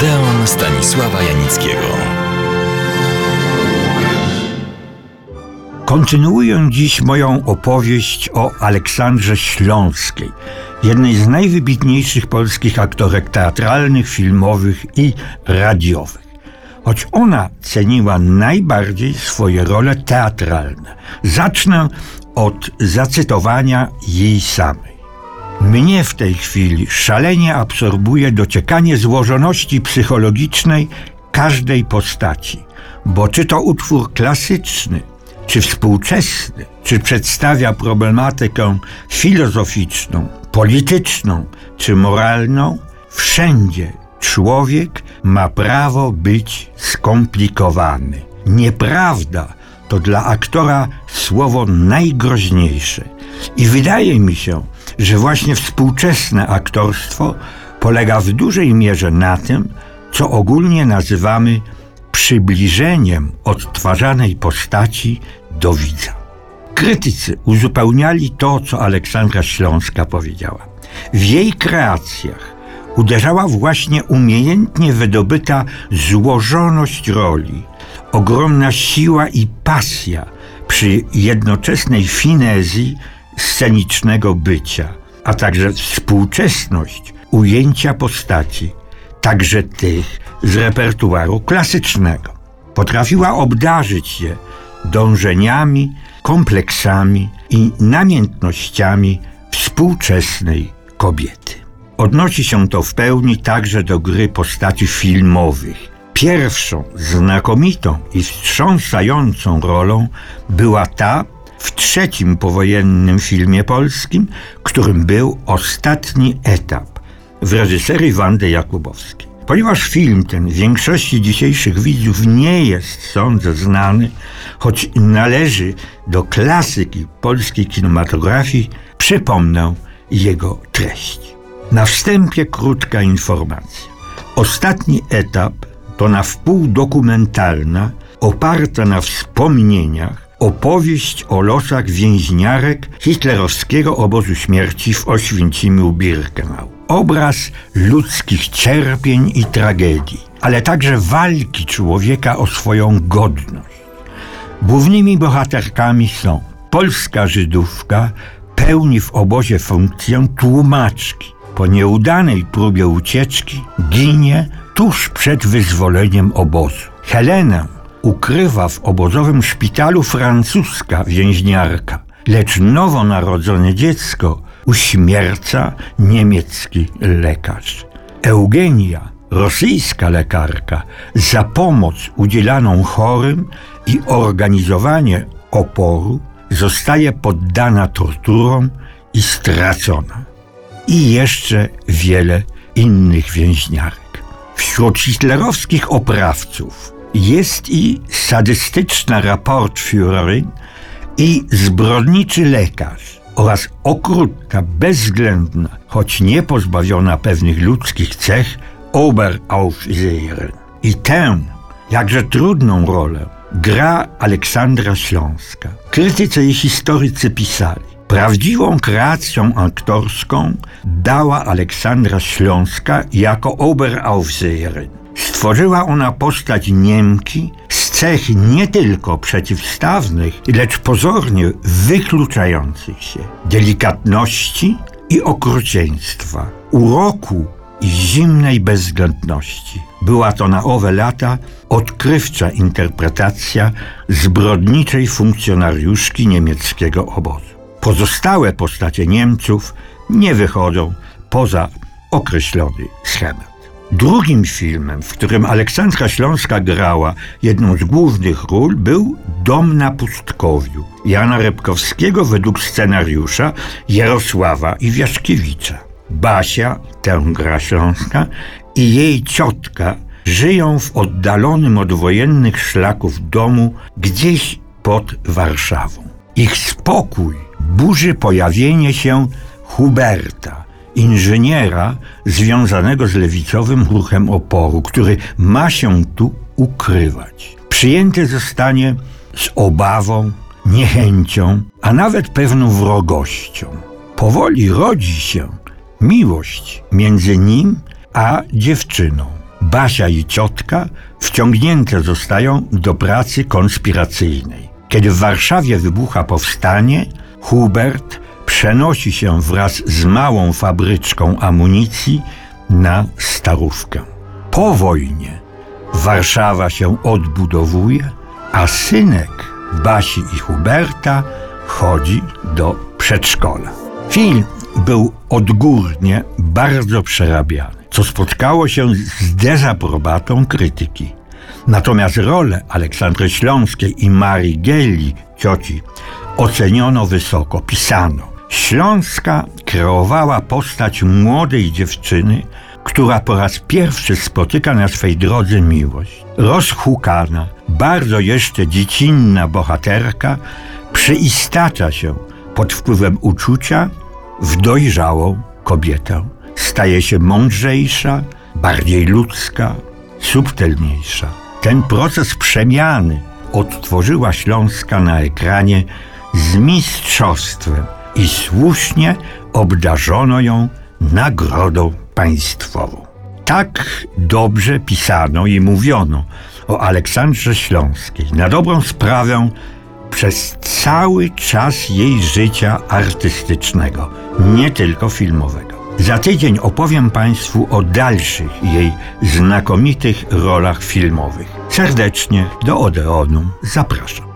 Odeon Stanisława Janickiego. Kontynuuję dziś moją opowieść o Aleksandrze Śląskiej, jednej z najwybitniejszych polskich aktorek teatralnych, filmowych i radiowych. Choć ona ceniła najbardziej swoje role teatralne. Zacznę od zacytowania jej samej. Mnie w tej chwili szalenie absorbuje dociekanie złożoności psychologicznej każdej postaci, bo czy to utwór klasyczny, czy współczesny, czy przedstawia problematykę filozoficzną, polityczną czy moralną, wszędzie człowiek ma prawo być skomplikowany. Nieprawda to dla aktora słowo najgroźniejsze. I wydaje mi się, że właśnie współczesne aktorstwo polega w dużej mierze na tym, co ogólnie nazywamy przybliżeniem odtwarzanej postaci do widza. Krytycy uzupełniali to, co Aleksandra Śląska powiedziała. W jej kreacjach uderzała właśnie umiejętnie wydobyta złożoność roli, ogromna siła i pasja przy jednoczesnej finezji scenicznego bycia, a także współczesność ujęcia postaci, także tych z repertuaru klasycznego. Potrafiła obdarzyć je dążeniami, kompleksami i namiętnościami współczesnej kobiety. Odnosi się to w pełni także do gry postaci filmowych. Pierwszą znakomitą i wstrząsającą rolą była ta w trzecim powojennym filmie polskim, którym był ostatni etap w reżyserii Wandy Jakubowskiej. Ponieważ film ten większości dzisiejszych widzów nie jest, sądzę, znany, choć należy do klasyki polskiej kinematografii, przypomnę jego treść. Na wstępie krótka informacja. Ostatni etap to na wpół dokumentalna, oparta na wspomnieniach, opowieść o losach więźniarek hitlerowskiego obozu śmierci w Oświęcimiu-Birkenau. Obraz ludzkich cierpień i tragedii, ale także walki człowieka o swoją godność. Głównymi bohaterkami są polska Żydówka, pełni w obozie funkcję tłumaczki. Po nieudanej próbie ucieczki ginie tuż przed wyzwoleniem obozu. Helenę ukrywa w obozowym szpitalu francuska więźniarka, lecz nowonarodzone dziecko uśmierca niemiecki lekarz. Eugenia, rosyjska lekarka, za pomoc udzielaną chorym i organizowanie oporu zostaje poddana torturom i stracona. I jeszcze wiele innych więźniarek. Wśród hitlerowskich oprawców jest i sadystyczna Raportführerin i zbrodniczy lekarz oraz okrutna, bezwzględna, choć nie pozbawiona pewnych ludzkich cech Oberaufseherin. I tę, jakże trudną rolę gra Aleksandra Śląska. Krytycy i historycy pisali, Prawdziwą kreacją aktorską dała Aleksandra Śląska jako Oberaufseherin. Stworzyła ona postać Niemki z cech nie tylko przeciwstawnych, lecz pozornie wykluczających się delikatności i okrucieństwa, uroku i zimnej bezwzględności. Była to na owe lata odkrywcza interpretacja zbrodniczej funkcjonariuszki niemieckiego obozu. Pozostałe postacie Niemców nie wychodzą poza określony schemat. Drugim filmem, w którym Aleksandra Śląska grała jedną z głównych ról, był Dom na Pustkowiu Jana Repkowskiego według scenariusza Jarosława Iwiaszkiewicza. Basia, tę gra Śląska, i jej ciotka żyją w oddalonym od wojennych szlaków domu gdzieś pod Warszawą. Ich spokój burzy pojawienie się Huberta, inżyniera związanego z lewicowym ruchem oporu, który ma się tu ukrywać. Przyjęty zostanie z obawą, niechęcią, a nawet pewną wrogością. Powoli rodzi się miłość między nim a dziewczyną. Basia i ciotka wciągnięte zostają do pracy konspiracyjnej. Kiedy w Warszawie wybucha powstanie, Hubert przenosi się wraz z małą fabryczką amunicji na Starówkę. Po wojnie Warszawa się odbudowuje, a synek Basi i Huberta chodzi do przedszkola. Film był odgórnie bardzo przerabiany, co spotkało się z dezaprobatą krytyki. Natomiast rolę Aleksandry Śląskiej i Marii Geli, cioci, oceniono wysoko, pisano. Śląska kreowała postać młodej dziewczyny, która po raz pierwszy spotyka na swej drodze miłość. Rozhukana, bardzo jeszcze dziecinna bohaterka przyistacza się pod wpływem uczucia w dojrzałą kobietę. Staje się mądrzejsza, bardziej ludzka, subtelniejsza. Ten proces przemiany odtworzyła Śląska na ekranie z mistrzostwem i słusznie obdarzono ją nagrodą państwową. Tak dobrze pisano i mówiono o Aleksandrze Śląskiej na dobrą sprawę przez cały czas jej życia artystycznego, nie tylko filmowego. Za tydzień opowiem Państwu o dalszych jej znakomitych rolach filmowych. Serdecznie do Odeonu zapraszam.